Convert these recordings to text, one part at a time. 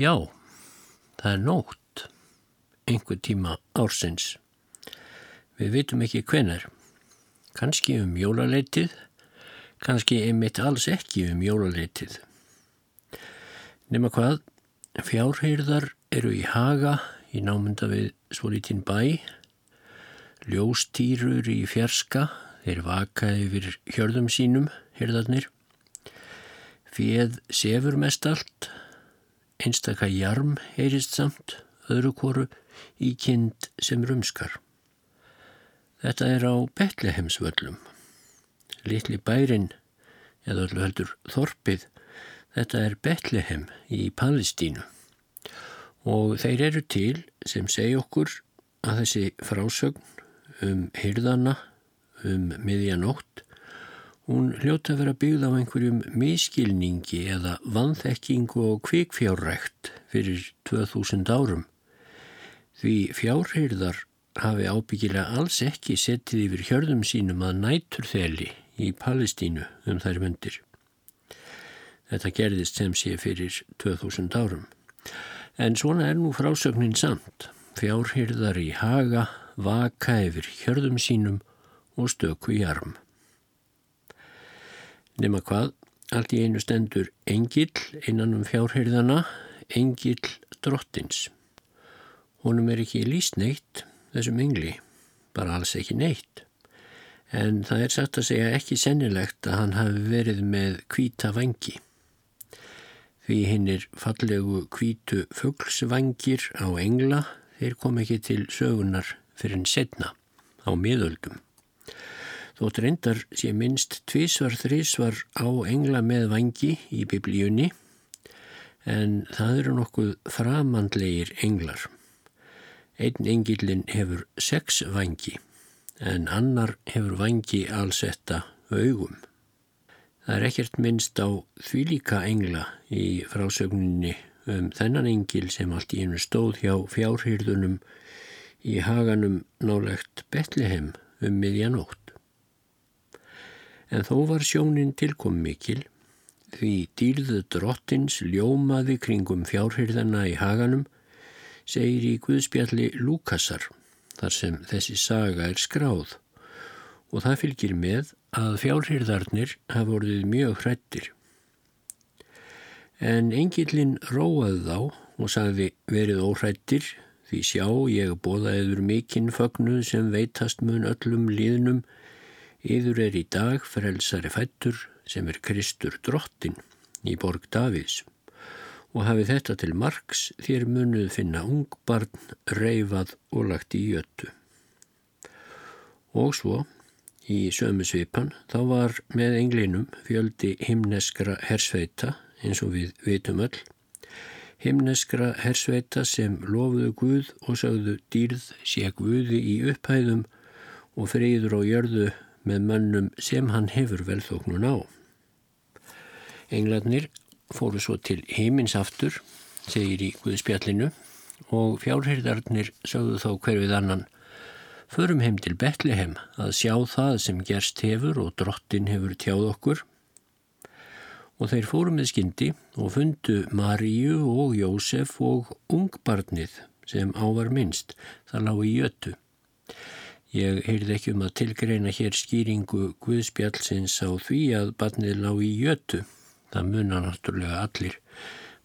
Já, það er nótt, einhver tíma ársins. Við vitum ekki hvenar. Kanski um jólaleitið, kannski einmitt alls ekki um jólaleitið. Nefna hvað, fjárheyrðar eru í haga í námynda við svolítinn bæ, ljóstýrur í fjerska, þeir vaka yfir hjörðum sínum, heyrðarnir, fjöð sefur mest allt, Einstaka jarm heyrist samt, öðru koru, í kind sem rumskar. Þetta er á Betlehemsvöllum. Littli bærin, eða öllu heldur Þorpið, þetta er Betlehem í Palestínu. Og þeir eru til sem segja okkur að þessi frásögn um hyrðana um miðjanótt Hún hljóta að vera byggð á einhverjum miskilningi eða vanþekkingu og kvikfjárrækt fyrir 2000 árum. Því fjárheyrðar hafi ábyggilega alls ekki settið yfir hjörðum sínum að næturþeli í Palestínu um þær myndir. Þetta gerðist sem sé fyrir 2000 árum. En svona er nú frásögnin samt. Fjárheyrðar í haga, vaka yfir hjörðum sínum og stöku í arm. Nefna hvað, allt í einu stendur engill innan um fjárherðana, engill drottins. Honum er ekki líst neitt, þessum engli, bara alls ekki neitt. En það er satt að segja ekki sennilegt að hann hafi verið með kvíta vangi. Því hinn er fallegu kvítu fugglsvangir á engla, þeir kom ekki til sögunar fyrir en setna á miðöldum. Þótt reyndar sé minnst tvísvar þrísvar á engla með vangi í biblíunni en það eru nokkuð framandlegir englar. Einn engilin hefur sex vangi en annar hefur vangi allsetta augum. Það er ekkert minnst á því líka engla í frásögninni um þennan engil sem allt í einu stóð hjá fjárhýrðunum í haganum nálegt Betlehem um miðjanótt en þó var sjónin tilkom mikil því dýrðu drottins ljómaði kringum fjárhyrðana í haganum segir í Guðspjalli Lúkasar þar sem þessi saga er skráð og það fylgir með að fjárhyrðarnir hafa orðið mjög hrættir. En engillin róaði þá og sagði verið óhrættir því sjá ég bóðaðiður mikinn fögnuð sem veitast mun öllum líðnum Íður er í dag frelsari fættur sem er Kristur drottin í borg Davids og hafi þetta til margs þér munuð finna ungbarn, reyfað og lagt í jöttu. Og svo, í sömu svipan, þá var með englinum fjöldi himneskra hersveita eins og við vitum öll, himneskra hersveita sem lofuðu Guð og sagðu dýrð sé Guði í upphæðum og friður á jörðu með mönnum sem hann hefur velþóknun á. Englarnir fóru svo til heimins aftur, segir í Guðspjallinu, og fjárhyrðarnir sögðu þá hverfið annan Förum heim til Betlehem að sjá það sem gerst hefur og drottin hefur tjáð okkur. Og þeir fóru með skyndi og fundu Maríu og Jósef og ungbarnið sem ávar minnst, það lág í jötu. Ég heyrði ekki um að tilgreina hér skýringu Guðspjallsins á því að barnið lág í jötu. Það munna náttúrulega allir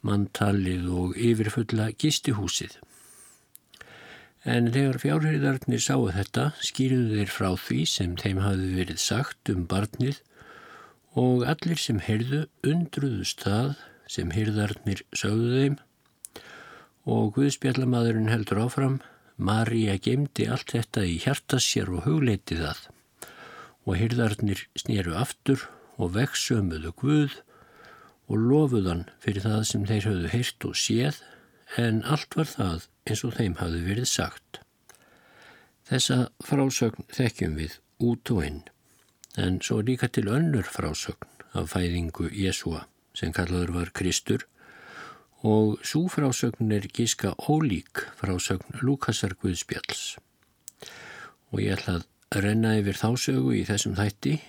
manntalið og yfirfulla gistihúsið. En þegar fjárhæðarnir sáu þetta skýrðu þeir frá því sem þeim hafi verið sagt um barnið og allir sem heyrðu undruðust það sem heyrðarnir sögðu þeim og Guðspjallamadurinn heldur áfram Marja gemdi allt þetta í hjartas sér og hugleiti það og hyrðarnir snýru aftur og vekksömuðu Guð og lofuðan fyrir það sem þeir höfðu heyrt og séð en allt var það eins og þeim hafði verið sagt. Þessa frásögn þekkjum við út og inn en svo líka til önnur frásögn af fæðingu Jésúa sem kallaður var Kristur og svo frásögn er gíska ólík frásögn Lukasar Guðspjalls. Og ég ætla að renna yfir þásögu í þessum þætti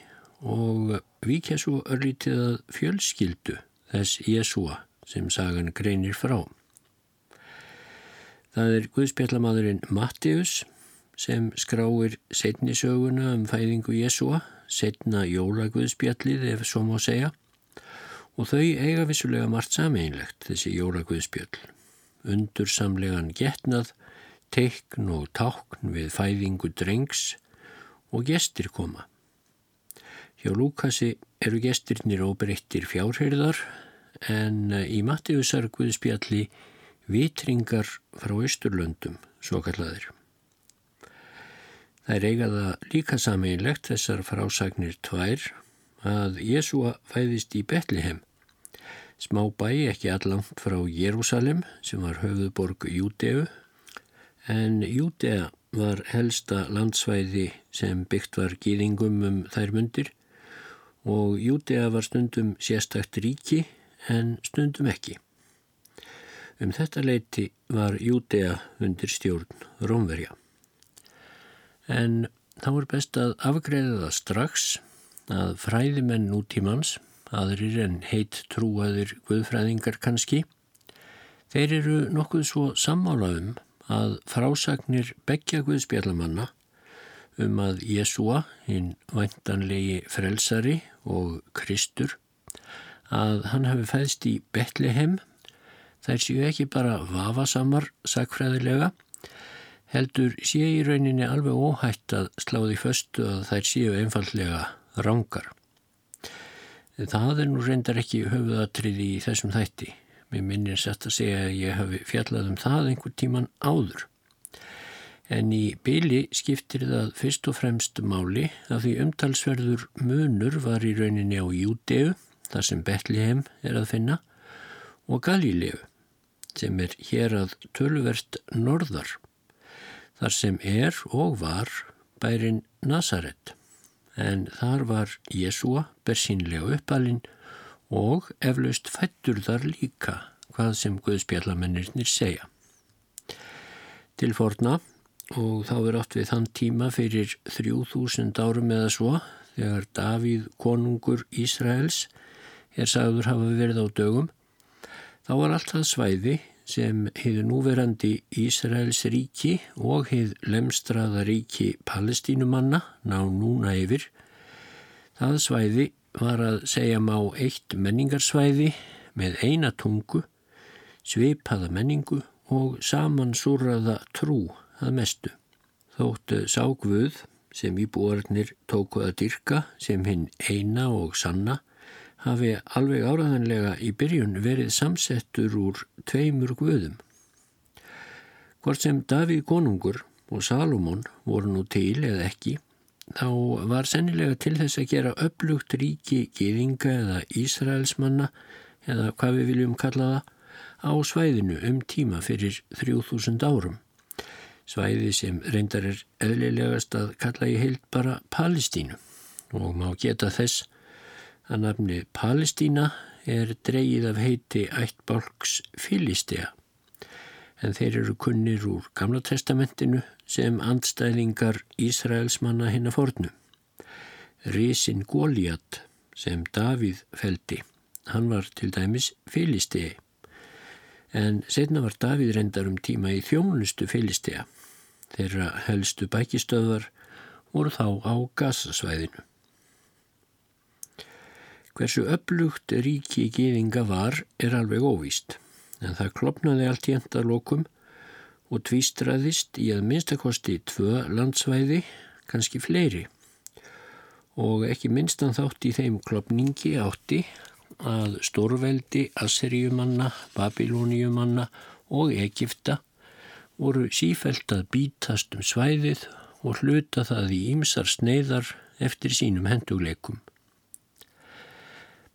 og vikja svo örlítið að fjölskyldu þess Jésúa sem sagan greinir frá. Það er Guðspjallamadurinn Mattius sem skráir setni söguna um fæðingu Jésúa, setna jólaguðspjallið ef svo má segja og þau eiga vissulega margt sameinlegt þessi jólaguðspjall. Undursamlegan getnað, teikn og tákn við fæðingu drengs og gestir koma. Hjá Lúkasi eru gestirnir óbreyttir fjárherðar en í Mattiusar Guðspjalli vitringar frá Östurlöndum, svo kallaðir. Það er eigaða líka sameinlegt þessar frásagnir tvær að Jésúa fæðist í Betlehem, smá bæ ekki allangt frá Jérúsalem sem var höfuborg Júdeu, en Júdea var helsta landsvæði sem byggt var gýðingum um þær mundir og Júdea var stundum sérstakt ríki en stundum ekki. Um þetta leiti var Júdea undir stjórn Rómverja. En þá er best að afgreða það strax að fræðimenn nútímans, aðrir en heitt trúaðir guðfræðingar kannski, þeir eru nokkuð svo sammála um að frásagnir begja guðspjallamanna um að Jésúa, hinn væntanlegi frelsari og Kristur, að hann hafi fæðst í Betlehem, þær séu ekki bara vafasamar sakfræðilega, heldur sé í rauninni alveg óhætt að sláði föstu að þær séu einfallega rángar. Það er nú reyndar ekki höfuðatriði í þessum þætti. Mér minnir sett að segja að ég hafi fjallað um það einhver tíman áður. En í byli skiptir það fyrst og fremst máli að því umtalsverður munur var í rauninni á Júdeu, þar sem Betlehem er að finna, og Galíleu, sem er hér að tölverst norðar þar sem er og var bærin Nazaret en þar var Jésúa bersínlega uppalinn og eflaust fættur þar líka hvað sem Guðspjallamennirnir segja. Til forna og þá er átt við þann tíma fyrir 3000 árum eða svo þegar Davíð konungur Ísraels er sagður hafa verið á dögum þá var allt það svæði sem hefur núverandi Ísraels ríki og hefur lemstraða ríki palestínumanna ná núna yfir. Það svæði var að segja má eitt menningarsvæði með eina tungu, svipaða menningu og samansúraða trú að mestu. Þóttu ságvöð sem íbúarnir tóku að dyrka sem hinn eina og sanna hafi alveg áraðanlega í byrjun verið samsettur úr tveimur guðum. Hvort sem Davíð konungur og Salomón voru nú til eða ekki, þá var sennilega til þess að gera upplugt ríki gýðinga eða Ísraelsmanna eða hvað við viljum kalla það á svæðinu um tíma fyrir 3000 árum. Svæði sem reyndar er eðlilegast að kalla í heilt bara Palestínu og má geta þess að nafni Palestína er dreyið af heiti ættbálks Filistea en þeir eru kunnir úr Gamla testamentinu sem andstæðingar Ísraelsmanna hinn að fornu. Rísin Góliat sem Davíð feldi, hann var til dæmis Filistei en setna var Davíð reyndar um tíma í þjónustu Filistea. Þeirra helstu bækistöðar voru þá á gasasvæðinu. Hversu upplugt ríki gýðinga var er alveg óvíst, en það klopnaði allt í endalokum og tvístraðist í að minnstakosti tvö landsvæði, kannski fleiri. Og ekki minnstan þátt í þeim klopningi átti að stórveldi Asseríumanna, Babilóniumanna og Egipta voru sífælt að bítast um svæðið og hluta það í ýmsar sneiðar eftir sínum hendugleikum.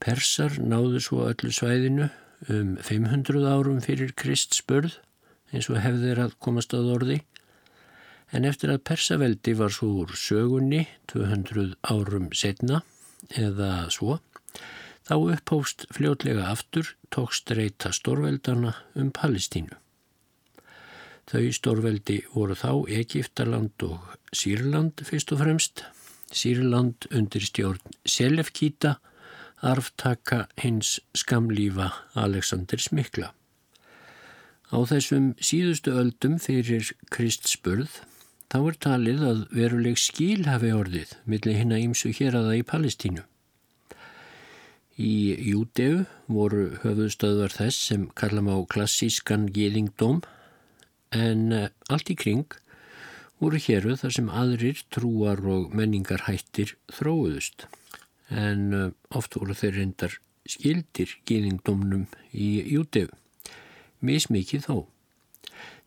Persar náðu svo öllu svæðinu um 500 árum fyrir Krist spörð eins og hefðir að komast að orði en eftir að Persaveldi var svo úr sögunni 200 árum setna eða svo þá upphóst fljótlega aftur tókst reyta stórveldana um Palestínu. Þau stórveldi voru þá Egiptaland og Sýrland fyrst og fremst. Sýrland undir stjórn Selefkíta arftaka hins skamlífa Aleksandrs Mikla. Á þessum síðustu öldum fyrir Kristspurð þá er talið að veruleg skíl hafi orðið millir hinn að ýmsu hér aða í Palestínu. Í Júdeu voru höfuðstöðvar þess sem kallam á klassískan gýðingdóm en eh, allt í kring voru héru þar sem aðrir trúar og menningar hættir þróuðust en eh, oft voru þeir reyndar skildir gýðingdómnum í Júdeu mismikið þó.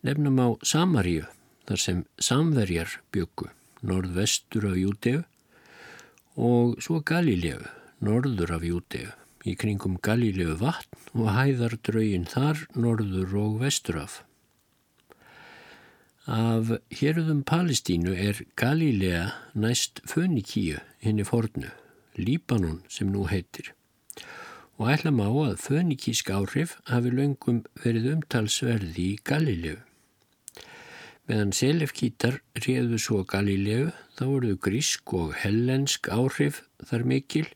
Nefnum á Samaríu, þar sem samverjar byggu, norðvestur af Júteu og svo Galileu, norður af Júteu, í kringum Galileu vatn og hæðar draugin þar norður og vestur af. Af hérðum Palestínu er Galilea næst Fönikíu henni fornu, Líbanon sem nú heitir og ætla má að fönikísk áhrif hafi löngum verið umtalsverði í Galilegu. Meðan selefkítar réðu svo Galilegu þá voruðu grísk og hellensk áhrif þar mikil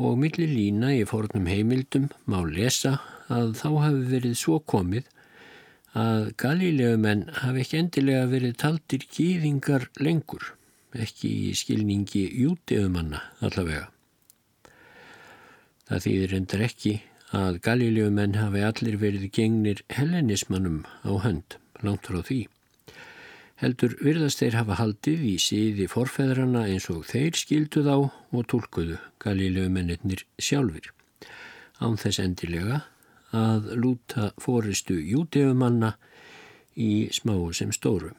og millir lína í fornum heimildum má lesa að þá hafi verið svo komið að Galilegumenn hafi ekki endilega verið taldir gýðingar lengur, ekki í skilningi júteumanna allavega. Það þýðir endur ekki að galiljöfumenn hafi allir verið gengnir hellenismannum á hönd, langt frá því. Heldur virðast þeir hafa haldið í síði forfeðrana eins og þeir skildu þá og tólkuðu galiljöfumennir sjálfur. Án þess endilega að lúta fóristu jútefumanna í smáu sem stóru.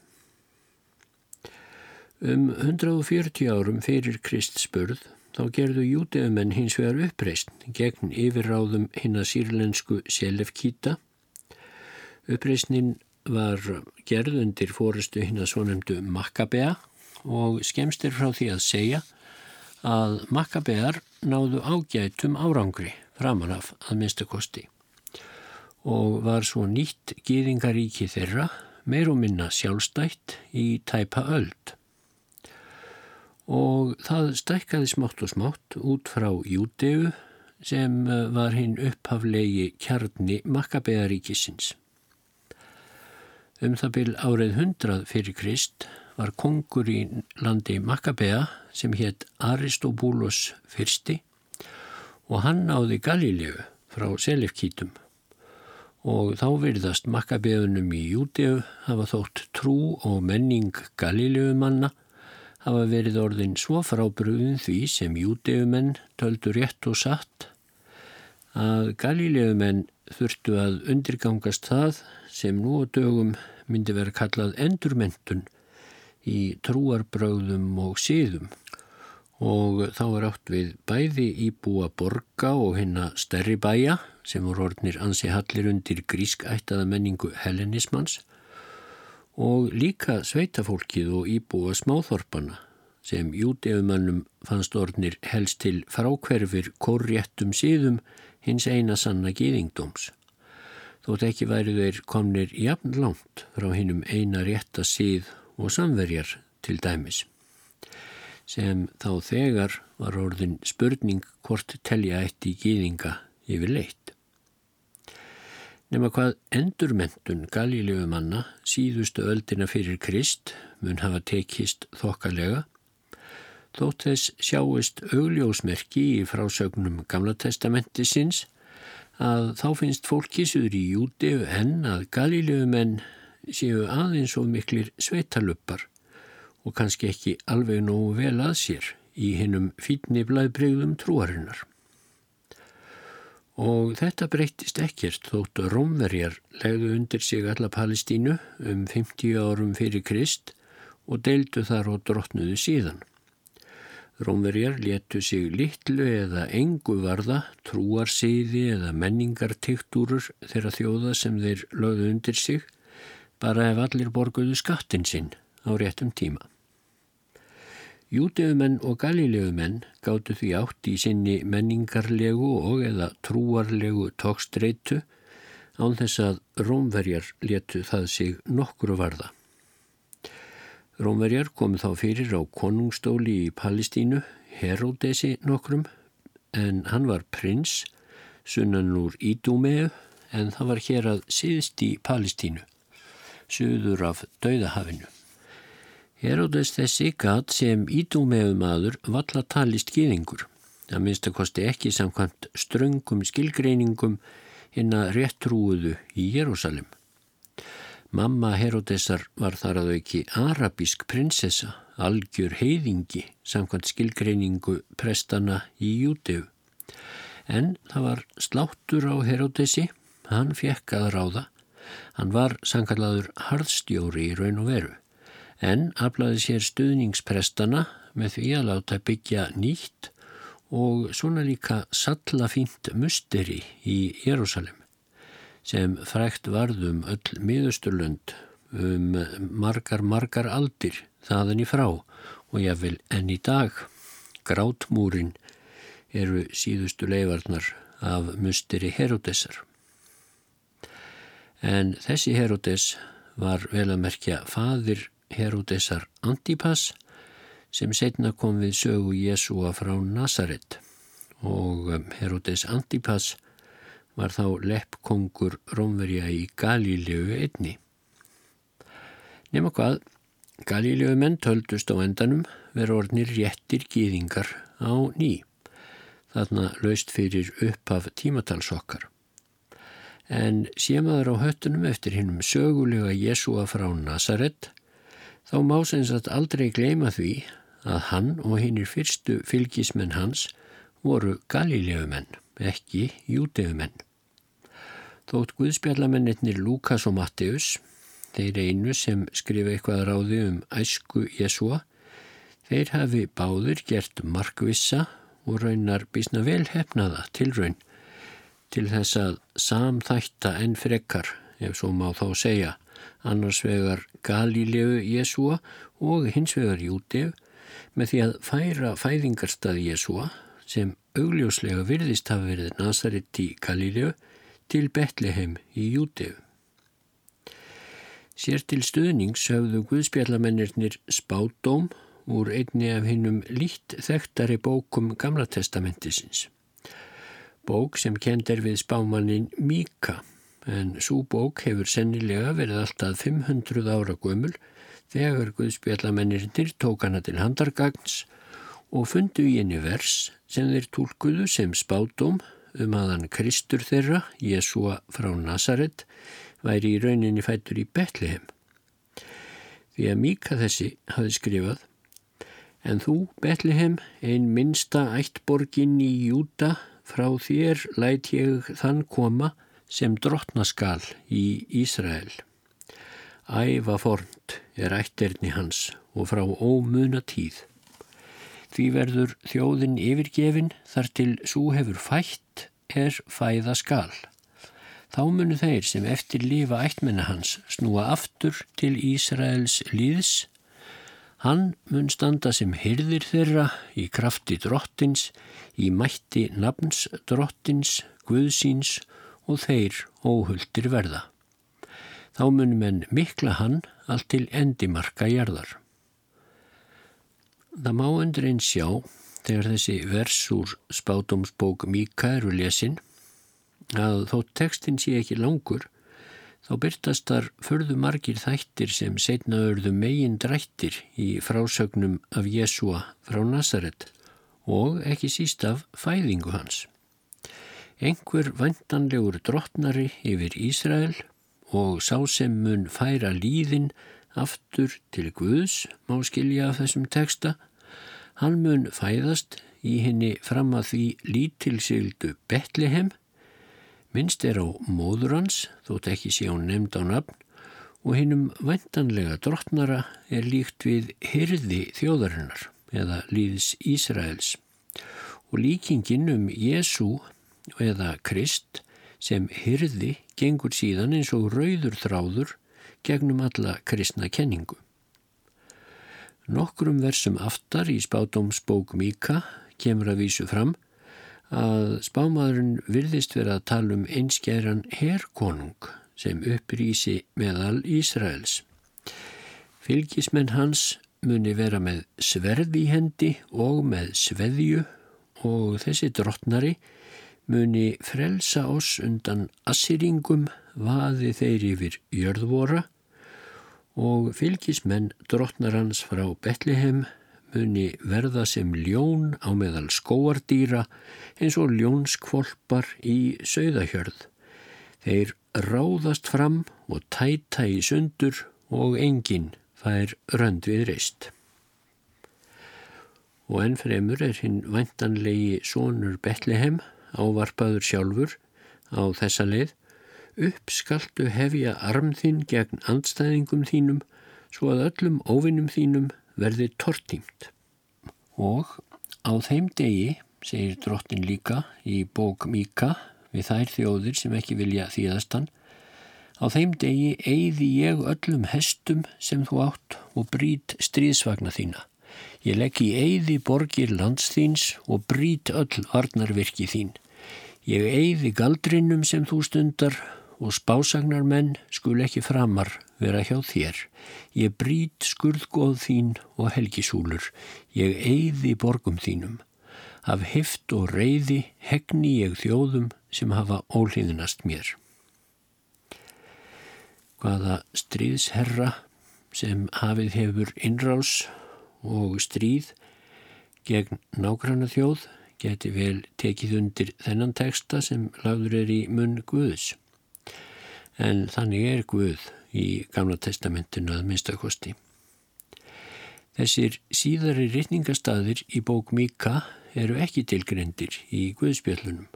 Um 140 árum fyrir Krist spörð þá gerðu júteumenn hins vegar uppreist gegn yfirráðum hinn að sírlensku Selefkíta. Uppreistnin var gerð undir fórustu hinn að svonemdu Makkabea og skemst er frá því að segja að Makkabear náðu ágætum árangri framanaf að minnstakosti og var svo nýtt gýðingaríki þeirra meir og minna sjálfstætt í tæpa öld og það stækkaði smátt og smátt út frá Júteu sem eh, var hinn upphaflegi kjarni Makkabearíkisins. Um það byl árið hundrað fyrir Krist var kongur í landi Makkabea sem hétt Aristobúlos fyrsti og hann náði Galilegu frá Selefkítum og þá virðast Makkabeunum í Júteu hafa þótt trú og menning Galilegu manna hafa verið orðin svo frábrúðin því sem júteumenn töldu rétt og satt að galíleumenn þurftu að undirgangast það sem nú á dögum myndi vera kallað endurmentun í trúarbröðum og síðum og þá er átt við bæði íbúa borga og hinna stærri bæja sem voru orðnir ansi hallir undir grískættaða menningu hellenismans og líka sveitafólkið og íbúa smáþorpana sem júteumannum fannst orðnir helst til frákverfir korréttum síðum hins eina sanna gýðingdóms. Þótt ekki væri þeir komnir jafn langt frá hinnum eina rétta síð og samverjar til dæmis sem þá þegar var orðin spurning hvort telja eitt í gýðinga yfir leitt. Nefna hvað endurmentun galílegu manna síðustu öldina fyrir Krist mun hafa tekist þokkalega, þótt þess sjáist augljósmerki í frásögnum Gamla testamenti sinns að þá finnst fólkísuður í júti en að galílegu menn séu aðeins of miklir sveitaluppar og kannski ekki alveg nógu vel að sér í hinnum fítni blæðbreyðum trúarinnar. Og þetta breytist ekkert þótt Rómverjar legðu undir sig alla Palestínu um 50 árum fyrir Krist og deildu þar og drottnuðu síðan. Rómverjar letu sig litlu eða engu varða, trúarsýði eða menningartiktúrur þeirra þjóða sem þeir lögðu undir sig, bara ef allir borguðu skattin sinn á réttum tíma. Júteumenn og galileumenn gáttu því átt í sinni menningarlegu og eða trúarlegu tókstreitu án þess að rómverjar letu það sig nokkru varða. Rómverjar komu þá fyrir á konungstóli í Palestínu, Heródesi nokkrum, en hann var prins, sunnan úr Ídúmeu en það var hér að síðst í Palestínu, suður af Dauðahafinu. Herodes þessi gat sem ídúmeðum aður valla talist gýðingur. Það minnst að kosti ekki samkvæmt ströngum skilgreiningum hinn að réttrúuðu í Jérúsalim. Mamma Herodesar var þar að auki arabísk prinsessa, algjör heiðingi samkvæmt skilgreiningu prestana í Júteu. En það var sláttur á Herodesi, hann fekk að ráða. Hann var sangalladur harðstjóri í raun og veru, en aflaði sér stuðningsprestana með því að láta byggja nýtt og svona líka sallafínt musteri í Jérúsalem sem frækt varðum öll miðusturlönd um margar, margar aldir þaðan í frá og ég vil enn í dag grátmúrin eru síðustu leifarnar af musteri Herodesar. En þessi Herodes var vel að merkja fadir Herodesar Antipas sem setna kom við sögu Jésúa frá Nazaret og um, Herodes Antipas var þá leppkongur Rómverja í Galílegu einni. Nefna hvað, Galílegu menn töldust á endanum veru orðnir réttir gýðingar á ný, þarna laust fyrir upphaf tímatalsokkar. En sémaður á höttunum eftir hinnum sögulega Jésúa frá Nazaret, þá má sem sagt aldrei gleima því að hann og hinnir fyrstu fylgismenn hans voru galíleumenn, ekki júteumenn. Þótt Guðspjallamennir Lukas og Matteus, þeir einu sem skrifa eitthvað ráði um æsku Jésúa, þeir hafi báður gert markvissa og raunar bísna vel hefnaða til raun til þess að samþætta enn frekkar, ef svo má þá segja, annars vegar Galíleu Jésúa og hins vegar Júteu með því að færa fæðingarstað Jésúa sem augljóslega virðist hafa verið Nazaret í Galíleu til Betlehem í Júteu. Sér til stuðnings höfðu Guðspjallamennirnir spátóm úr einni af hinnum lít þekktari bókum Gamla testamentisins. Bók sem kend er við spámannin Míka en svo bók hefur sennilega verið alltaf 500 ára gömul þegar Guðspjallamennirnir tók hana til handargagns og fundu í henni vers sem þeir tólkuðu sem spátum um að hann Kristur þeirra, Jésúa frá Nazaret, væri í rauninni fættur í Betlehem. Því að Míka þessi hafi skrifað En þú, Betlehem, ein minsta ættborgin í Júta, frá þér læt ég þann koma sem drottnaskal í Ísrael. Æfa fornt er ætterni hans og frá ómuna tíð. Því verður þjóðin yfirgefin þar til svo hefur fætt er fæða skal. Þá munu þeir sem eftir lífa ættmenna hans snúa aftur til Ísraels líðs. Hann mun standa sem hyrðir þeirra í krafti drottins, í mætti nafns drottins, guðsíns og þeir óhulltir verða þá munum en mikla hann allt til endimarka jarðar. Það má undir einn sjá þegar þessi vers úr spátumsbók Míka eru lesin að þó tekstin sé ekki langur þá byrtast þar förðu margir þættir sem setna örðu megin drættir í frásögnum af Jésúa frá Nazaret og ekki síst af fæðingu hans. Engur vantanlegur drottnari yfir Ísrael og sá sem mun færa líðin aftur til Guðs, má skilja af þessum teksta, hann mun fæðast í henni fram að því lítilsildu Betlehem, minnst er á móður hans, þótt ekki sé hún nefnd á nafn, og hinnum vantanlega drottnara er líkt við hyrði þjóðarinnar eða líðs Ísraels. Og líkingin um Jésu eða Krist sem hyrði gengur síðan eins og rauður þráður gegnum alla kristna kenningu. Nokkrum versum aftar í spátumsbók Míka kemur að vísu fram að spámaðurinn virðist vera að tala um einskjæran herrkonung sem upprýsi meðal Ísraels. Fylgismenn hans muni vera með sverði hendi og með sveðju og þessi drottnari muni frelsa oss undan assiringum vaði þeir yfir jörðvora og fylgismenn drottnar hans frá Betlehem muni verða sem ljón á meðal skóardýra eins og ljónskvolpar í sögðahjörð. Þeir ráðast fram og tæta í sundur og enginn fær rönd við reist. Og ennfremur er hinn vantanlegi sonur Betlehem ávarpaður sjálfur á þessa leið uppskaltu hefja arm þinn gegn andstæðingum þínum svo að öllum óvinnum þínum verði tortímt. Og á þeim degi, segir drottin líka í bók Míka við þær þjóðir sem ekki vilja þýðastan, á þeim degi eigði ég öllum hestum sem þú átt og brít stríðsvagna þína. Ég legg í eigði borgir landsþíns og brít öll varnarvirki þín. Ég eigði galdrinnum sem þú stundar og spásagnar menn skul ekki framar vera hjá þér. Ég brít skurðgóð þín og helgisúlur. Ég eigði borgum þínum. Af hift og reyði hegni ég þjóðum sem hafa ólíðinast mér. Hvaða stríðsherra sem hafið hefur innrás og stríð gegn nágranna þjóð geti vel tekið undir þennan teksta sem lagður er í munn Guðs en þannig er Guð í Gamla testamentinu að minnstakosti. Þessir síðari rittningastadir í bók Mika eru ekki tilgrendir í Guðspjöllunum.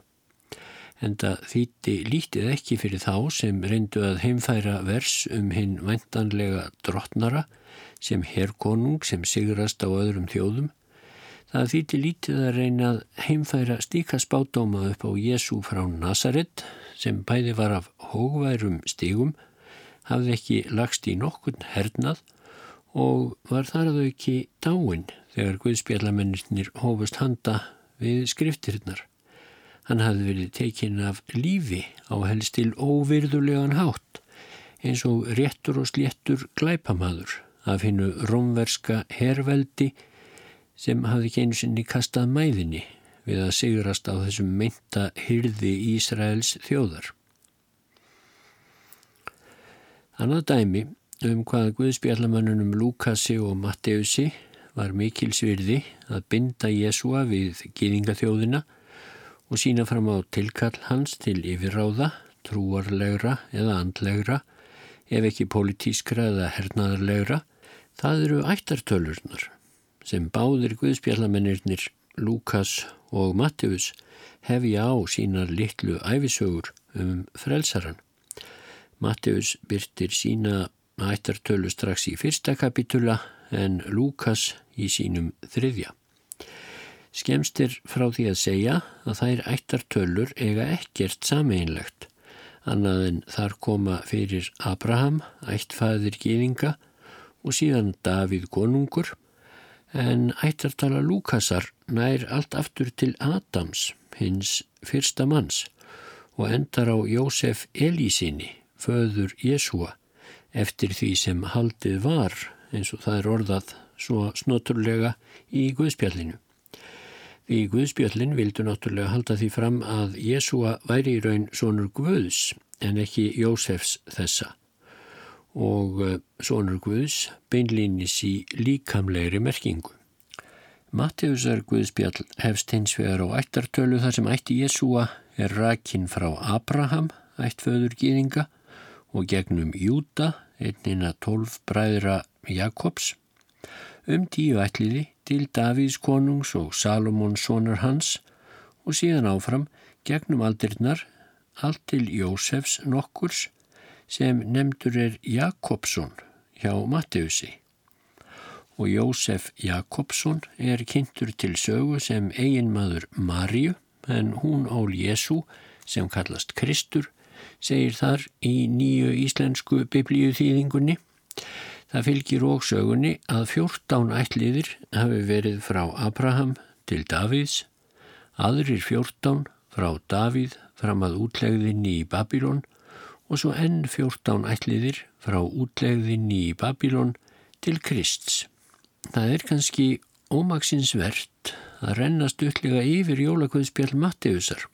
En það þýtti lítið ekki fyrir þá sem reyndu að heimfæra vers um hinn væntanlega drottnara sem herrkonung sem sigrast á öðrum þjóðum. Það þýtti lítið að reyna að heimfæra stíka spátdóma upp á Jésu frá Nazaret sem bæði var af hógværum stígum, hafði ekki lagst í nokkun hernað og var þar að auki dáin þegar Guðspjallamennir hófust handa við skriftirinnar. Hann hafði verið tekinn af lífi á helst til óvirðulegan hátt eins og réttur og sléttur glæpamaður af hinnu rómverska herveldi sem hafði einu sinni kastað mæðinni við að sigurast á þessum meinta hyrði Ísraels þjóðar. Annað dæmi um hvað Guðspjallamannunum Lukasi og Matteusi var mikil svirði að binda Jésúa við gýðingaþjóðina og sína fram á tilkall hans til yfirráða, trúarlegra eða andlegra, ef ekki politískra eða hernaðarlegra, það eru ættartölurnar sem báðir Guðspjallamennirnir Lukas og Matteus hefja á sínar litlu æfisögur um frelsaran. Matteus byrtir sína ættartölu strax í fyrsta kapitula en Lukas í sínum þriðja. Skemst er frá því að segja að þær ættartölur eiga ekkert sameinlegt, annað en þar koma fyrir Abraham, ættfæðir gýðinga og síðan Davíð konungur, en ættartala Lukasar nær allt aftur til Adams, hins fyrsta manns, og endar á Jósef Elísinni, föður Jésúa, eftir því sem haldið var, eins og það er orðað svo snoturlega í Guðspjallinu. Því Guðspjallin vildu náttúrulega halda því fram að Jésúa væri í raun sonur Guðs en ekki Jósefs þessa og eh, sonur Guðs beinlýnis í líkamlegri merkingu. Matteusar Guðspjall hefst hins vegar á ættartölu þar sem ætti Jésúa er rakinn frá Abraham, ættföður gýðinga og gegnum Júta, einnina tólf bræðra Jakobs, um tíu ætliði til Davíðs konungs og Salomons sonar hans og síðan áfram gegnum aldirnar allt til Jósefs nokkurs sem nefndur er Jakobsson hjá Matteusi og Jósef Jakobsson er kynntur til sögu sem eiginmaður Marju en hún ól Jésu sem kallast Kristur segir þar í nýju íslensku biblíuþýðingunni. Það fylgir og sögunni að fjórtán ætliðir hafi verið frá Abraham til Davíðs, aðrir fjórtán frá Davíð fram að útlegðinni í Babilón og svo enn fjórtán ætliðir frá útlegðinni í Babilón til Krists. Það er kannski ómaksinsvert að renna stuttlega yfir jólakvöðspjall Matteusar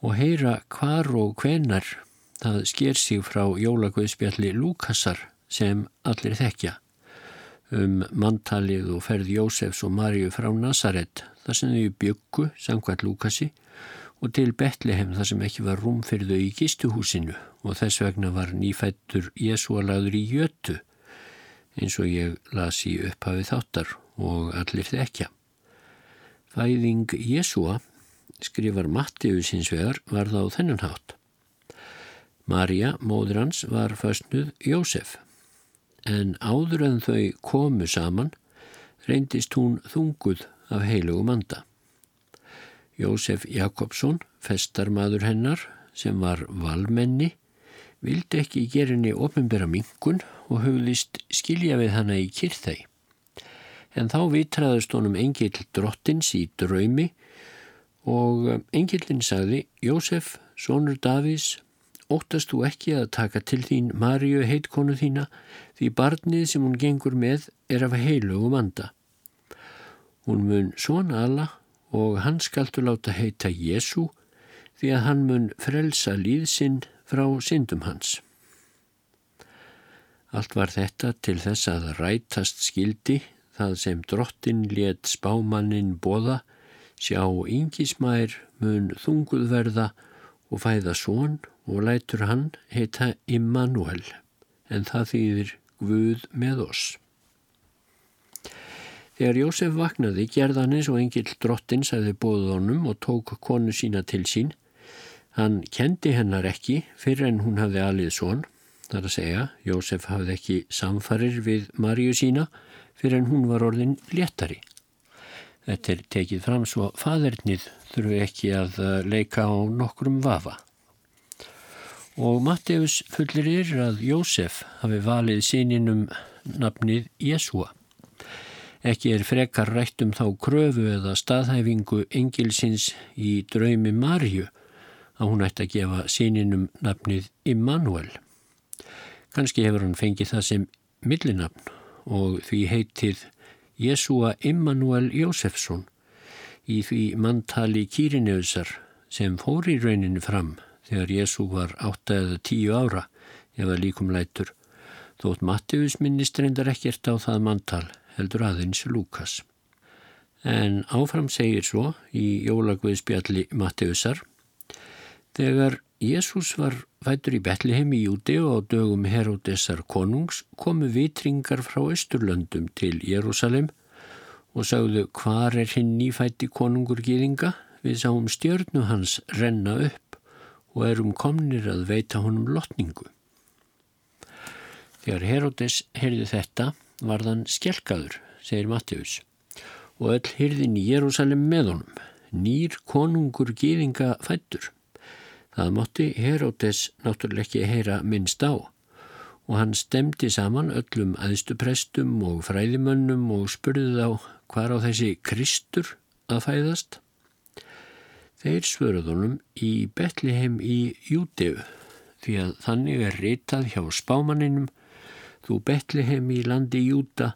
og heyra hvar og hvenar það sker sig frá jólagauðspjalli Lúkasar sem allir þekkja um manntalið og ferð Jósefs og Marju frá Nazaret þar sem þau byggu, sangvært Lúkasi og til Betlehem þar sem ekki var rúm fyrir þau í gistuhúsinu og þess vegna var nýfættur Jésúalaður í jötu eins og ég las í upphafi þáttar og allir þekkja. Fæðing Jésúa, skrifar Mattius hins vegar, var þá þennan hátt. Marja, móður hans, var fastnuð Jósef, en áður en þau komu saman reyndist hún þunguð af heilugum anda. Jósef Jakobsson, festarmadur hennar, sem var valmenni, vildi ekki gera henni ofinbera minkun og hugðist skilja við hana í kyrþæg. En þá vitraðist honum engill drottins í draumi og engillin sagði, Jósef, sonur Davís, óttast þú ekki að taka til þín Maríu heitkonu þína því barnið sem hún gengur með er af heilugum anda. Hún mun svona alla og hann skaltu láta heita Jésu því að hann mun frelsa líðsinn frá syndum hans. Allt var þetta til þess að rætast skildi það sem drottin let spámannin bóða, sjá yngismær mun þunguðverða og fæða són og lætur hann heita Immanuel en það þýðir Guð með oss. Þegar Jósef vaknaði gerða hann eins og engil drottin sæði bóð honum og tók konu sína til sín. Hann kendi hennar ekki fyrir en hún hafði alið svon, þar að segja Jósef hafði ekki samfarir við Maríu sína fyrir en hún var orðin léttari. Þetta er tekið fram svo fadernið þurfu ekki að leika á nokkrum vafa. Og Matteus fullir yfir að Jósef hafi valið síninum nafnið Jésúa. Ekki er frekar rætt um þá kröfu eða staðhæfingu engilsins í draumi Marju að hún ætti að gefa síninum nafnið Immanuel. Kanski hefur hann fengið það sem millinafn og því heitið Jésúa Immanuel Jósefsson í því manntali Kýrineusar sem fór í rauninu fram þegar Jésú var 8 eða 10 ára eða líkum lætur þótt Mattius minnist reyndar ekkert á það manntal heldur aðeins Lukas. En áfram segir svo í jólagveðspjalli Matteusar Þegar Jésús var fættur í Betlehem í Júdeu á dögum Herodesar konungs komu vitringar frá Östurlöndum til Jérúsalem og sagðu hvar er hinn nýfætti konungur gýðinga við sáum stjörnu hans renna upp og erum komnir að veita honum lotningu. Þegar Herodes heyrði þetta varðan skjelkaður, segir Mattius, og öll hyrðin í Jérúsalem með honum, nýr konungur gýðinga fættur. Það mótti Herótes náttúrulega ekki heyra minnst á og hann stemdi saman öllum aðstuprestum og fræðimönnum og spurði þá hvar á þessi Kristur að fæðast. Þeir svörðunum í Betlehem í Júteu því að þannig er ritað hjá spámaninum Þú Betlehem í landi Júta,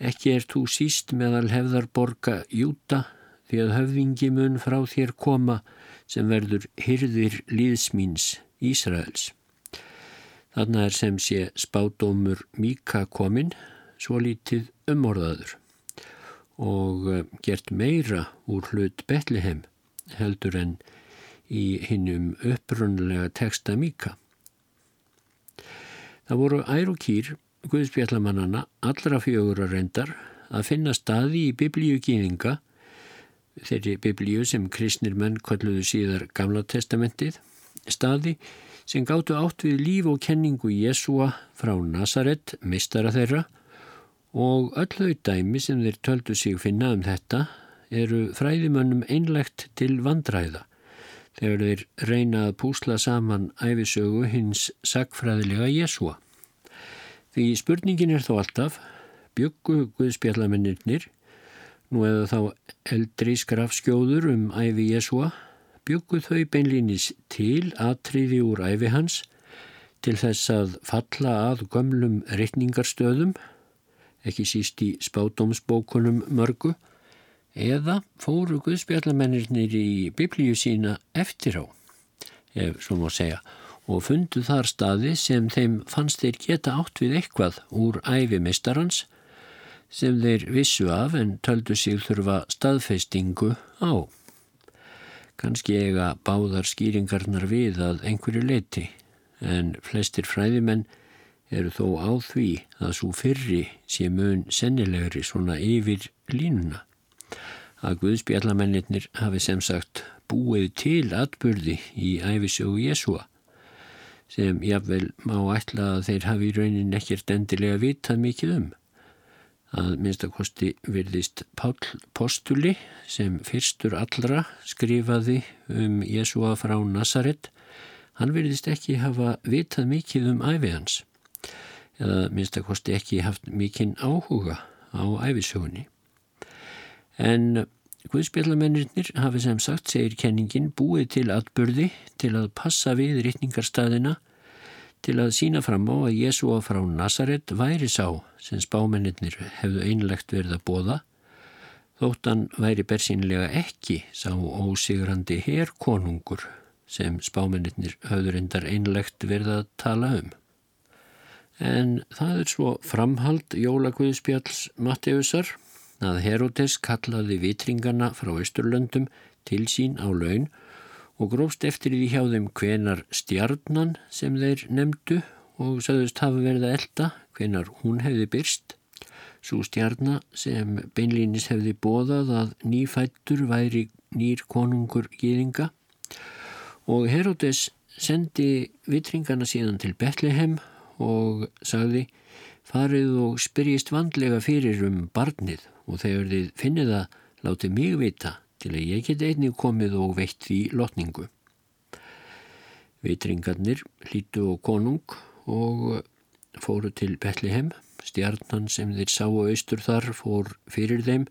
ekki er þú síst meðal hefðarborga Júta því að höfðingi mun frá þér koma sem verður hyrðir líðsmýns Ísraels. Þannig er sem sé spádómur Míka kominn, svo lítið umorðaður og eh, gert meira úr hlut Betlehem heldur en í hinnum upprunlega texta Míka. Það voru ær og kýr Guðspjallamannana allra fjögur að reyndar að finna staði í biblíu kýninga, þeirri biblíu sem kristnir menn kalluðu síðar Gamla testamentið, staði sem gáttu átt við líf og kenningu Jésúa frá Nazaret, mistara þeirra, og öll þau dæmi sem þeir töldu sig finna um þetta eru fræðimönnum einlegt til vandræða þegar þeir reyna að púsla saman æfisögu hins sagfræðilega Jésúa. Því spurningin er þó alltaf, byggu Guðspjallamennirnir, nú eða þá eldri skrafskjóður um æfi Jésúa, byggu þau beinlýnis til atriði úr æfi hans til þess að falla að gömlum reikningarstöðum, ekki síst í spátumsbókunum mörgu, eða fóru Guðspjallamennirnir í biblíu sína eftir á ef svo má segja, og fundu þar staði sem þeim fannst þeir geta átt við eitthvað úr æfi mistarans sem þeir vissu af en töldu sig þurfa staðfeistingu á. Kanski eiga báðar skýringarnar við að einhverju leiti en flestir fræðimenn eru þó á því að svo fyrri sé mun sennilegri svona yfir línuna. Að Guðspjallamennir hafi sem sagt búið til atbyrði í æfisögu Jésúa sem jáfnvel má ætla að þeir hafi í raunin ekkert endilega vitað mikið um. Að minnstakosti virðist Pál Postuli sem fyrstur allra skrifaði um Jésúa frá Nazaret, hann virðist ekki hafa vitað mikið um æfi hans eða minnstakosti ekki haft mikinn áhuga á æfisögunni. En Guðspjallamennir hafi sem sagt, segir kenningin, búið til atbyrði til að passa við rittningarstaðina til að sína fram á að Jésúa frá Nazaret væri sá sem spámennir hefðu einlegt verið að bóða þóttan væri bersýnilega ekki sá ósigrandi herrkonungur sem spámennir höfður endar einlegt verið að tala um. En það er svo framhald Jólagvöðspjalls Matteusar að Herodes kallaði vitringana frá Östurlöndum til sín á laun og grófst eftir því hjá þeim hvenar stjarnan sem þeir nefndu og sagðust hafa verið að elda hvenar hún hefði byrst. Svo stjarna sem beinlýnis hefði bóðað að nýfættur væri nýr konungur gýðinga og Herodes sendi vitringana síðan til Betlehem og sagði farið og spyrjist vandlega fyrir um barnið og þegar þið finnið að láti mig vita til að ég get einnig komið og veitt því lotningu. Vitringarnir hlítu og konung og fóru til Betlehem. Stjarnan sem þeir sáu austur þar fór fyrir þeim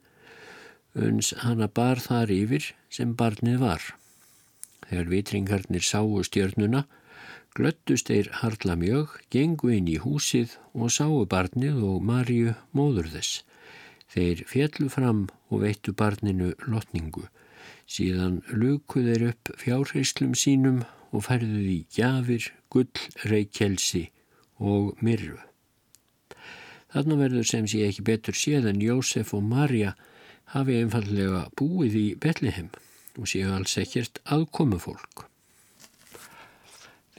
uns hana bar þar yfir sem barnið var. Þegar vitringarnir sáu stjörnuna glöttust þeir harla mjög, gengu inn í húsið og sáu barnið og Marju móður þess. Þeir fjallu fram og veittu barninu lotningu. Síðan luku þeir upp fjárheyslum sínum og færðu því gjafir, gull, reykjelsi og myrru. Þarna verður sem sé ekki betur séð en Jósef og Marja hafi einfallega búið í Betlehem og séu alls ekkert aðkomu fólk.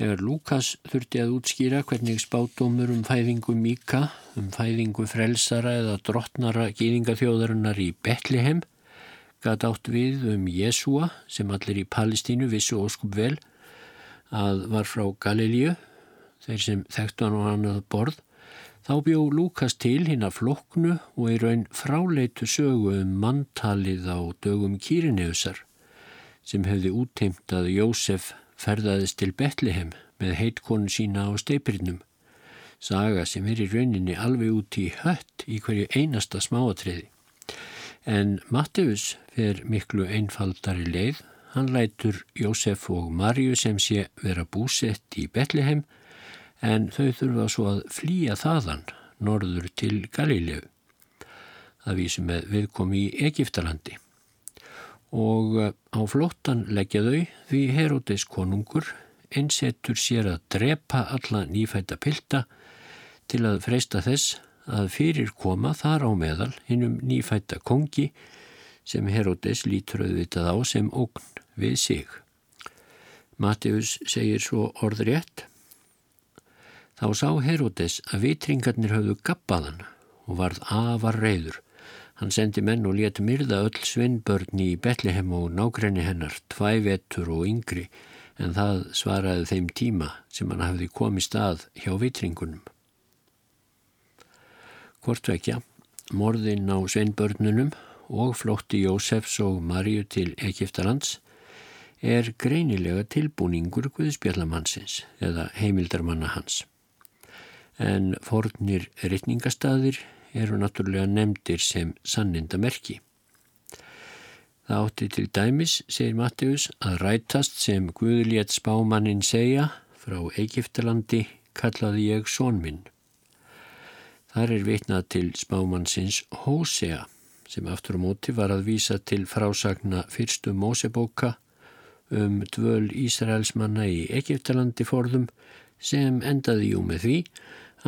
Þegar Lukas þurfti að útskýra hvernig spátumur um fæðingu Míka, um fæðingu frelsara eða drottnara gýðingaþjóðarinnar í Betlehem, gæt átt við um Jésúa sem allir í Palestínu vissu óskup vel að var frá Galilíu, þeir sem þekktu hann á annað borð, þá bjó Lukas til hinn að floknu og í raun fráleitu sögu um manntalið á dögum Kýrineusar sem hefði útteimt að Jósef ferðaðist til Betlehem með heitkonu sína á steipirinnum. Saga sem er í rauninni alveg út í hött í hverju einasta smáatriði. En Matteus fer miklu einfaldari leið. Hann lætur Jósef og Marju sem sé vera búsett í Betlehem en þau þurfa svo að flýja þaðan norður til Galilegu. Það vísum með viðkomi í Egiptalandi og eh, á flottan leggja þau því Herodes konungur einsettur sér að drepa alla nýfætta pilda til að freista þess að fyrir koma þar á meðal hinnum nýfætta kongi sem Herodes lítur auðvitað á sem ógn við sig. Matteus segir svo orðrétt Þá sá Herodes að vitringarnir höfðu gappaðan og varð afar reyður Hann sendi menn og let myrða öll svinnbörn í Betlehem og nákrenni hennar, tvævettur og yngri, en það svaraði þeim tíma sem hann hafði komist að hjá vitringunum. Hvortvekja, morðin á svinnbörnunum og flótti Jósefs og Marju til Egiptalands er greinilega tilbúningur Guðspjallamannsins eða heimildarmanna hans. En fornir rytningastadir eru náttúrulega nefndir sem sannindamerki. Það átti til dæmis, segir Mattius, að rætast sem Guðulétt spámannin segja frá Egiptalandi kallaði ég són minn. Þar er vitnað til spámannsins Hósea sem aftur á móti var að vísa til frásagna fyrstu Mósebóka um dvöl Ísraelsmanna í Egiptalandi forðum sem endaði jú með því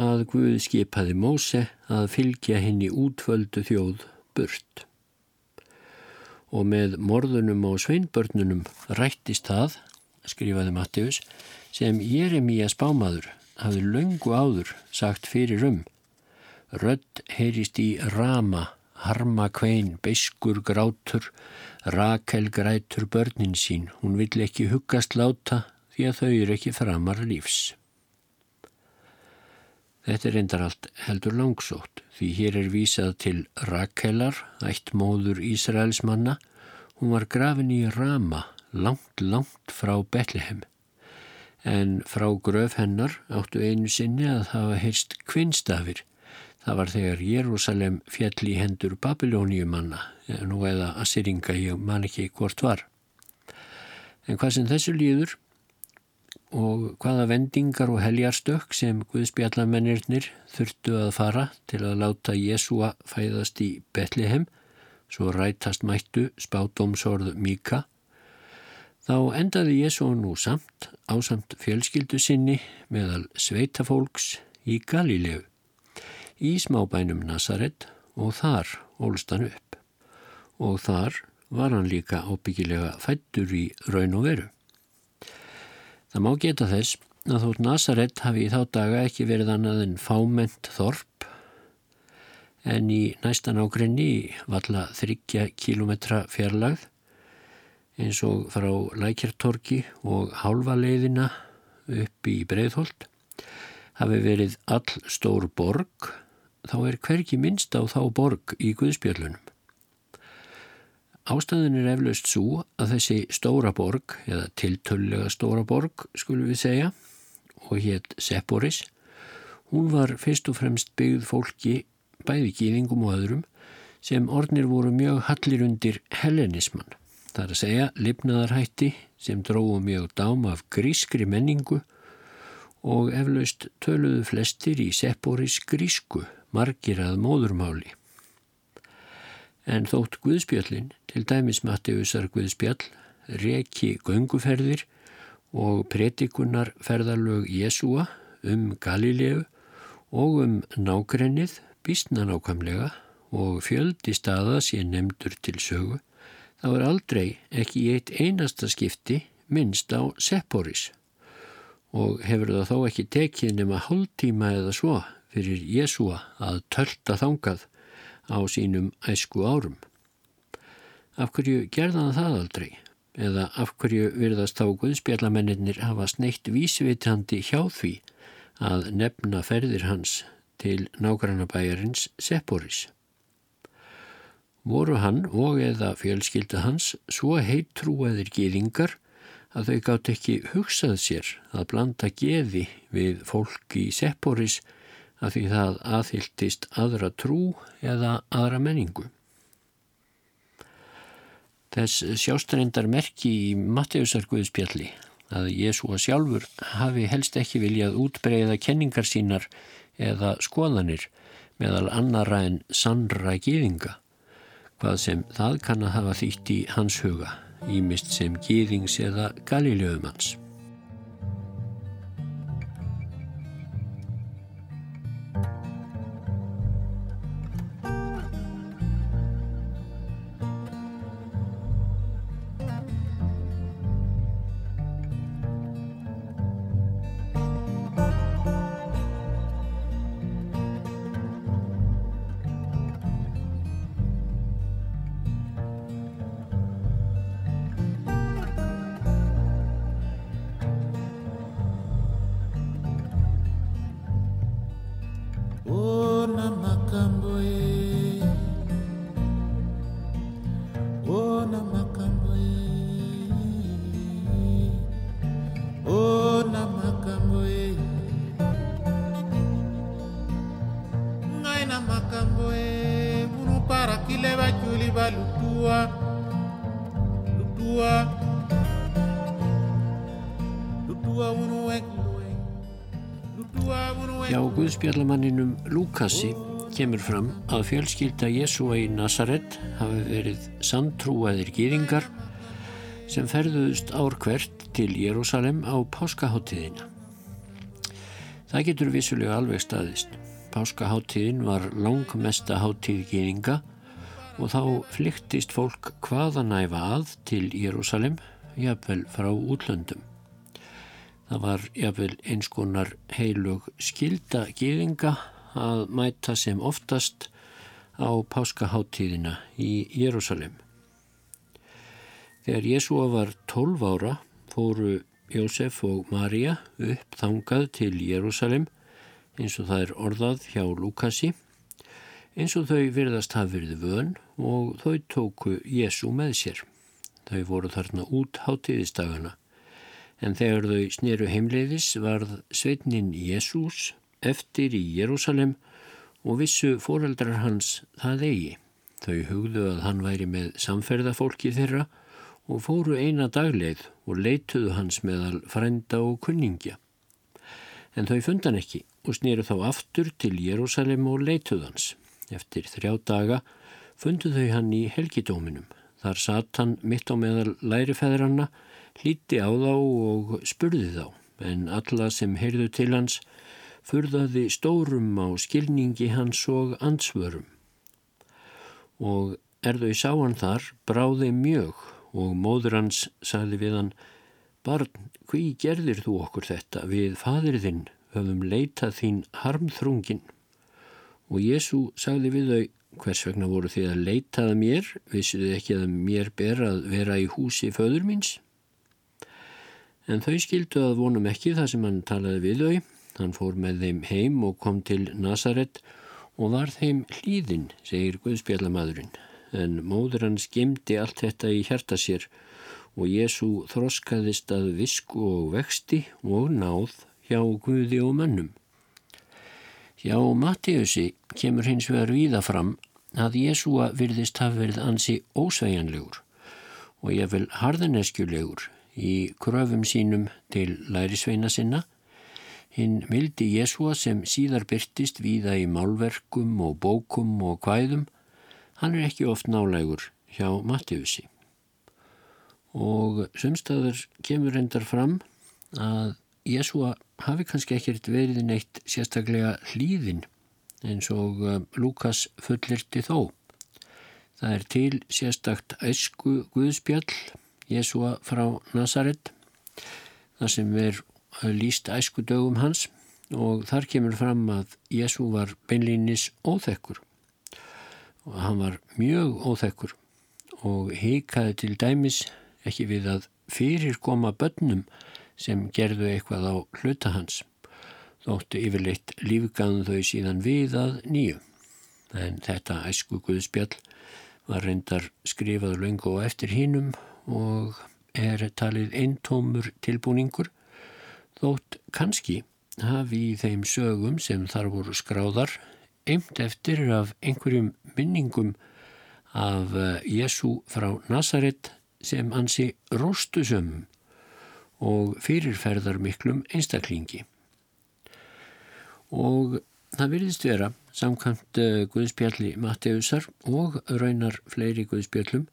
að Guð skipaði Móse að fylgja henni útvöldu þjóð burt. Og með morðunum og sveinbörnunum rættist það, skrifaði Mattius, sem Jeremías spámaður hafði löngu áður sagt fyrir um. Rödd heyrist í rama, harma kvein, beiskur grátur, Rakel grætur börnin sín, hún vill ekki huggast láta því að þau eru ekki framar lífs. Þetta er endar allt heldur langsótt því hér er vísað til Rakelar, ætt móður Ísraels manna. Hún var grafin í Rama, langt, langt frá Betlehem. En frá gröf hennar áttu einu sinni að hafa heyrst kvinnstafir Það var þegar Jérúsalem fjall í hendur Babilóniumanna, nú eða Assyringa, ég man ekki hvort var. En hvað sem þessu líður og hvaða vendingar og heljarstök sem Guðspjallamennirnir þurftu að fara til að láta Jésúa fæðast í Betlehem, svo rætast mættu spátumsorð Míka, þá endaði Jésúa nú samt á samt fjölskyldu sinni meðal sveitafólks í Galilegu í smábænum Nazaret og þar ólst hann upp. Og þar var hann líka ábyggilega fættur í raun og veru. Það má geta þess að þótt Nazaret hafi í þá daga ekki verið annað en fáment þorp en í næstan ágrinni valla þryggja kilometra fjarlagð eins og frá Lækjartorki og hálfa leiðina upp í Breitholt hafi verið all stór borg þá er hverki minnst á þá borg í Guðspjörlunum. Ástæðin er eflaust svo að þessi stóra borg, eða tiltöllega stóra borg, skulum við segja, og hétt Sepporis, hún var fyrst og fremst byggð fólki, bæði gýðingum og öðrum, sem ornir voru mjög hallir undir hellenismann. Það er að segja lifnaðarhætti sem dróðu mjög dám af grískri menningu og eflaust töluðu flestir í Sepporis grísku margir að móðurmáli. En þótt Guðspjallin, til dæmis Mattiusar Guðspjall, reki gönguferðir og pretikunar ferðarlög Jésúa um Galilegu og um nákrennið býstna nákvæmlega og fjöldi staða sé nefndur til sögu, þá er aldrei ekki í eitt einasta skipti minnst á Sepporis. Og hefur það þó ekki tekið nema hálftíma eða svo fyrir Jésúa að tölta þangað á sínum æsku árum. Af hverju gerðan það aldrei? Eða af hverju virðast þá Guðspjallamennir hafa sneitt vísvitandi hjá því að nefna ferðir hans til nágrannabæjarins Sepporis? Voru hann og eða fjölskylda hans svo heitt trúaðir gýðingar að þau gátt ekki hugsað sér að blanda geði við fólk í Sepporis að því það aðhyltist aðra trú eða aðra menningu. Þess sjástreindar merki í Matteusar Guðspjalli að Jésúa sjálfur hafi helst ekki viljað útbreyða kenningar sínar eða skoðanir meðal annara en sannra gýðinga, hvað sem það kann að hafa þýtt í hans huga, ímist sem gýðings eða galiljöfumans. Guðspjallamanninum Lúkassi kemur fram að fjölskylda Jésúa í Nazaret hafi verið samtrúaðir gýringar sem ferðuðust ár hvert til Jérúsalem á páskaháttíðina. Það getur vissulega alveg staðist. Páskaháttíðin var langmesta háttíð gýringa og þá flyktist fólk hvaða næfa að til Jérúsalem, jafnvel frá útlöndum. Það var jafnvel eins konar heilug skilda gýringa að mæta sem oftast á páskaháttíðina í Jérúsalem. Þegar Jésúa var 12 ára fóru Jósef og Maria upp þangað til Jérúsalem eins og það er orðað hjá Lukasi eins og þau virðast hafa verið vön og þau tóku Jésú með sér. Þau voru þarna út hátíðistagana en þegar þau sneru heimleiðis varð sveitnin Jésús eftir í Jérúsalem og vissu foreldrar hans það eigi. Þau hugðu að hann væri með samferðafólki þeirra og fóru eina dagleið og leituðu hans meðal frænda og kunningja. En þau fundan ekki og snýru þá aftur til Jérúsalem og leituðu hans. Eftir þrjá daga fundu þau hann í helgidóminum. Þar satt hann mitt á meðal lærifæðranna, hlíti á þá og spurði þá, en alla sem heyrðu til hans furðaði stórum á skilningi hans og ansvörum. Og er þau sá hann þar, bráði mjög og móður hans sagði við hann, Barn, hví gerðir þú okkur þetta? Við fadirðinn höfum leitað þín harmþrungin. Og Jésu sagði við þau, hvers vegna voru þið að leitaða mér? Vissuðu ekki að mér ber að vera í húsi föður míns? En þau skildu að vonum ekki það sem hann talaði við þau Hann fór með þeim heim og kom til Nazaret og var þeim hlýðin, segir Guðspjallamadurinn. En móður hann skemdi allt þetta í hjarta sér og Jésu þroskaðist að visku og vexti og náð hjá Guði og mannum. Hjá Mattiusi kemur hins vegar víða fram að Jésúa virðist hafa verið ansi ósveigjanlegur og ég vil harðaneskjulegur í kröfum sínum til lærisveina sinna Hinn mildi Jésúa sem síðar byrtist víða í málverkum og bókum og hvæðum, hann er ekki oft nálægur hjá Mattiusi. Og sumstaður kemur endar fram að Jésúa hafi kannski ekkert verið neitt sérstaklega hlýðin eins og uh, Lukas fullirti þó. Það er til sérstakt æsku Guðspjall Jésúa frá Nazaret, þar sem er líst æsku dögum hans og þar kemur fram að Jésu var beinlýnis óþekkur og hann var mjög óþekkur og heikaði til dæmis ekki við að fyrir koma börnum sem gerðu eitthvað á hluta hans. Þóttu yfirleitt lífgaðum þau síðan við að nýju. En þetta æsku Guðspjall var reyndar skrifað lengu og eftir hinnum og er talið eintómur tilbúningur þótt kannski hafi í þeim sögum sem þar voru skráðar eimt eftir af einhverjum minningum af eh, Jésu frá Nazaret sem ansi róstusum og fyrirferðar miklum einstaklingi. Og það virðist vera samkvæmt eh, Guðspjalli Matteusar og raunar fleiri Guðspjallum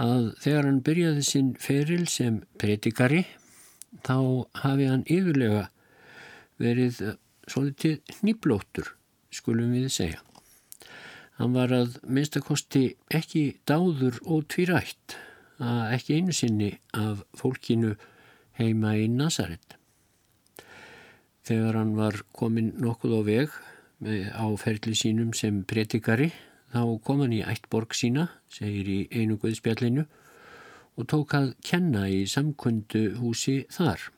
að þegar hann byrjaði sinn feril sem predikari þá hafi hann yfirlega verið eh, svolítið nýblóttur, skulum við segja. Hann var að minnstakosti ekki dáður og tvírætt að ekki einu sinni af fólkinu heima í Nazaret. Þegar hann var komin nokkuð á veg á ferli sínum sem predikari þá kom hann í ættborg sína, segir í einu guðspjallinu og tók að kenna í samkundu húsi þar.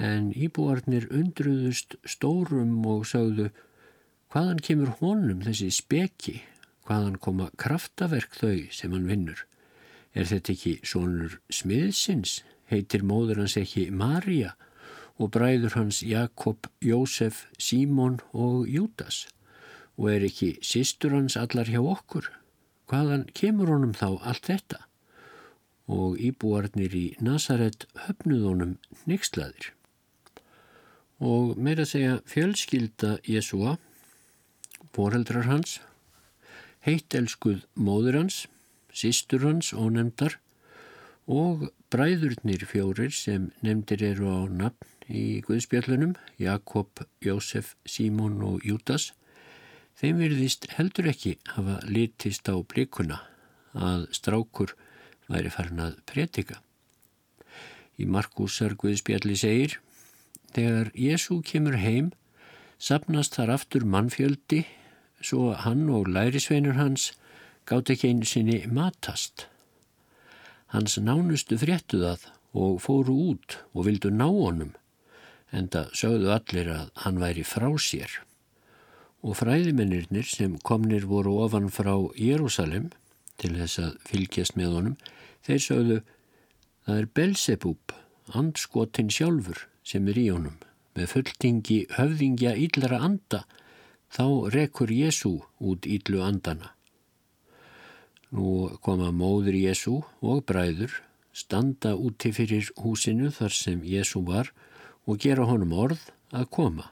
En íbúarnir undruðust stórum og sagðu hvaðan kemur honum þessi speki, hvaðan koma kraftaverk þau sem hann vinnur. Er þetta ekki sonur smiðsins, heitir móður hans ekki Marja og bræður hans Jakob, Jósef, Símon og Júdas og er ekki sístur hans allar hjá okkur? Hvaðan kemur honum þá allt þetta? og íbúarnir í Nazaret höfnuðunum nextlaðir. Og meira segja fjölskylda Jésúa, foreldrar hans, heitelskuð móður hans, sístur hans og nefndar og bræðurnir fjórir sem nefndir eru á nafn í Guðspjallunum, Jakob, Jósef, Símón og Jútas, þeim virðist heldur ekki hafa litist á blikuna að strákur væri farin að pretika. Í Markusar Guðspjalli segir, þegar Jésu kemur heim, sapnast þar aftur mannfjöldi, svo hann og lærisveinur hans gátt ekki einu sinni matast. Hans nánustu fréttu það og fóru út og vildu ná honum, en það sögðu allir að hann væri frá sér. Og fræðimennirnir sem komnir voru ofan frá Jérúsalem til þess að fylgjast með honum, þeir sögðu það er Belzebub, andskotin sjálfur sem er í honum, með fulltingi höfðingja íllara anda, þá rekur Jésu út íllu andana. Nú koma móður Jésu og bræður, standa úti fyrir húsinu þar sem Jésu var og gera honum orð að koma.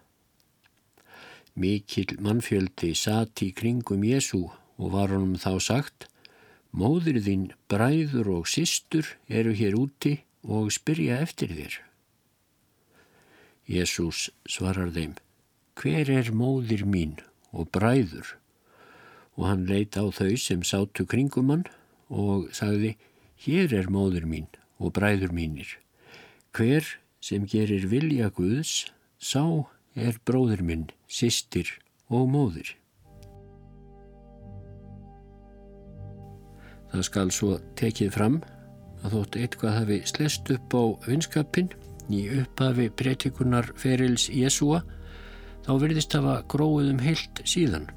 Mikil mannfjöldi satt í kringum Jésu og var honum þá sagt, móður þín, bræður og systur eru hér úti og spyrja eftir þér. Jésús svarar þeim, hver er móður mín og bræður? Og hann leit á þau sem sátu kringum hann og sagði, hér er móður mín og bræður mínir. Hver sem gerir vilja Guðs, sá er bróður minn, sýstir og móður. Það skal svo tekið fram að þótt eitthvað hafi slest upp á vinskapin í upphafi breytikunar ferils Jésúa, þá verðist hafa gróið um heilt síðan.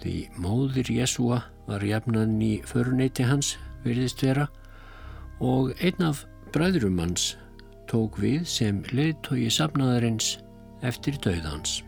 Því móðir Jésúa var jafnan í föruneyti hans virðist vera og einn af bræðurum hans tók við sem leiðtói safnaðarins eftir döðans.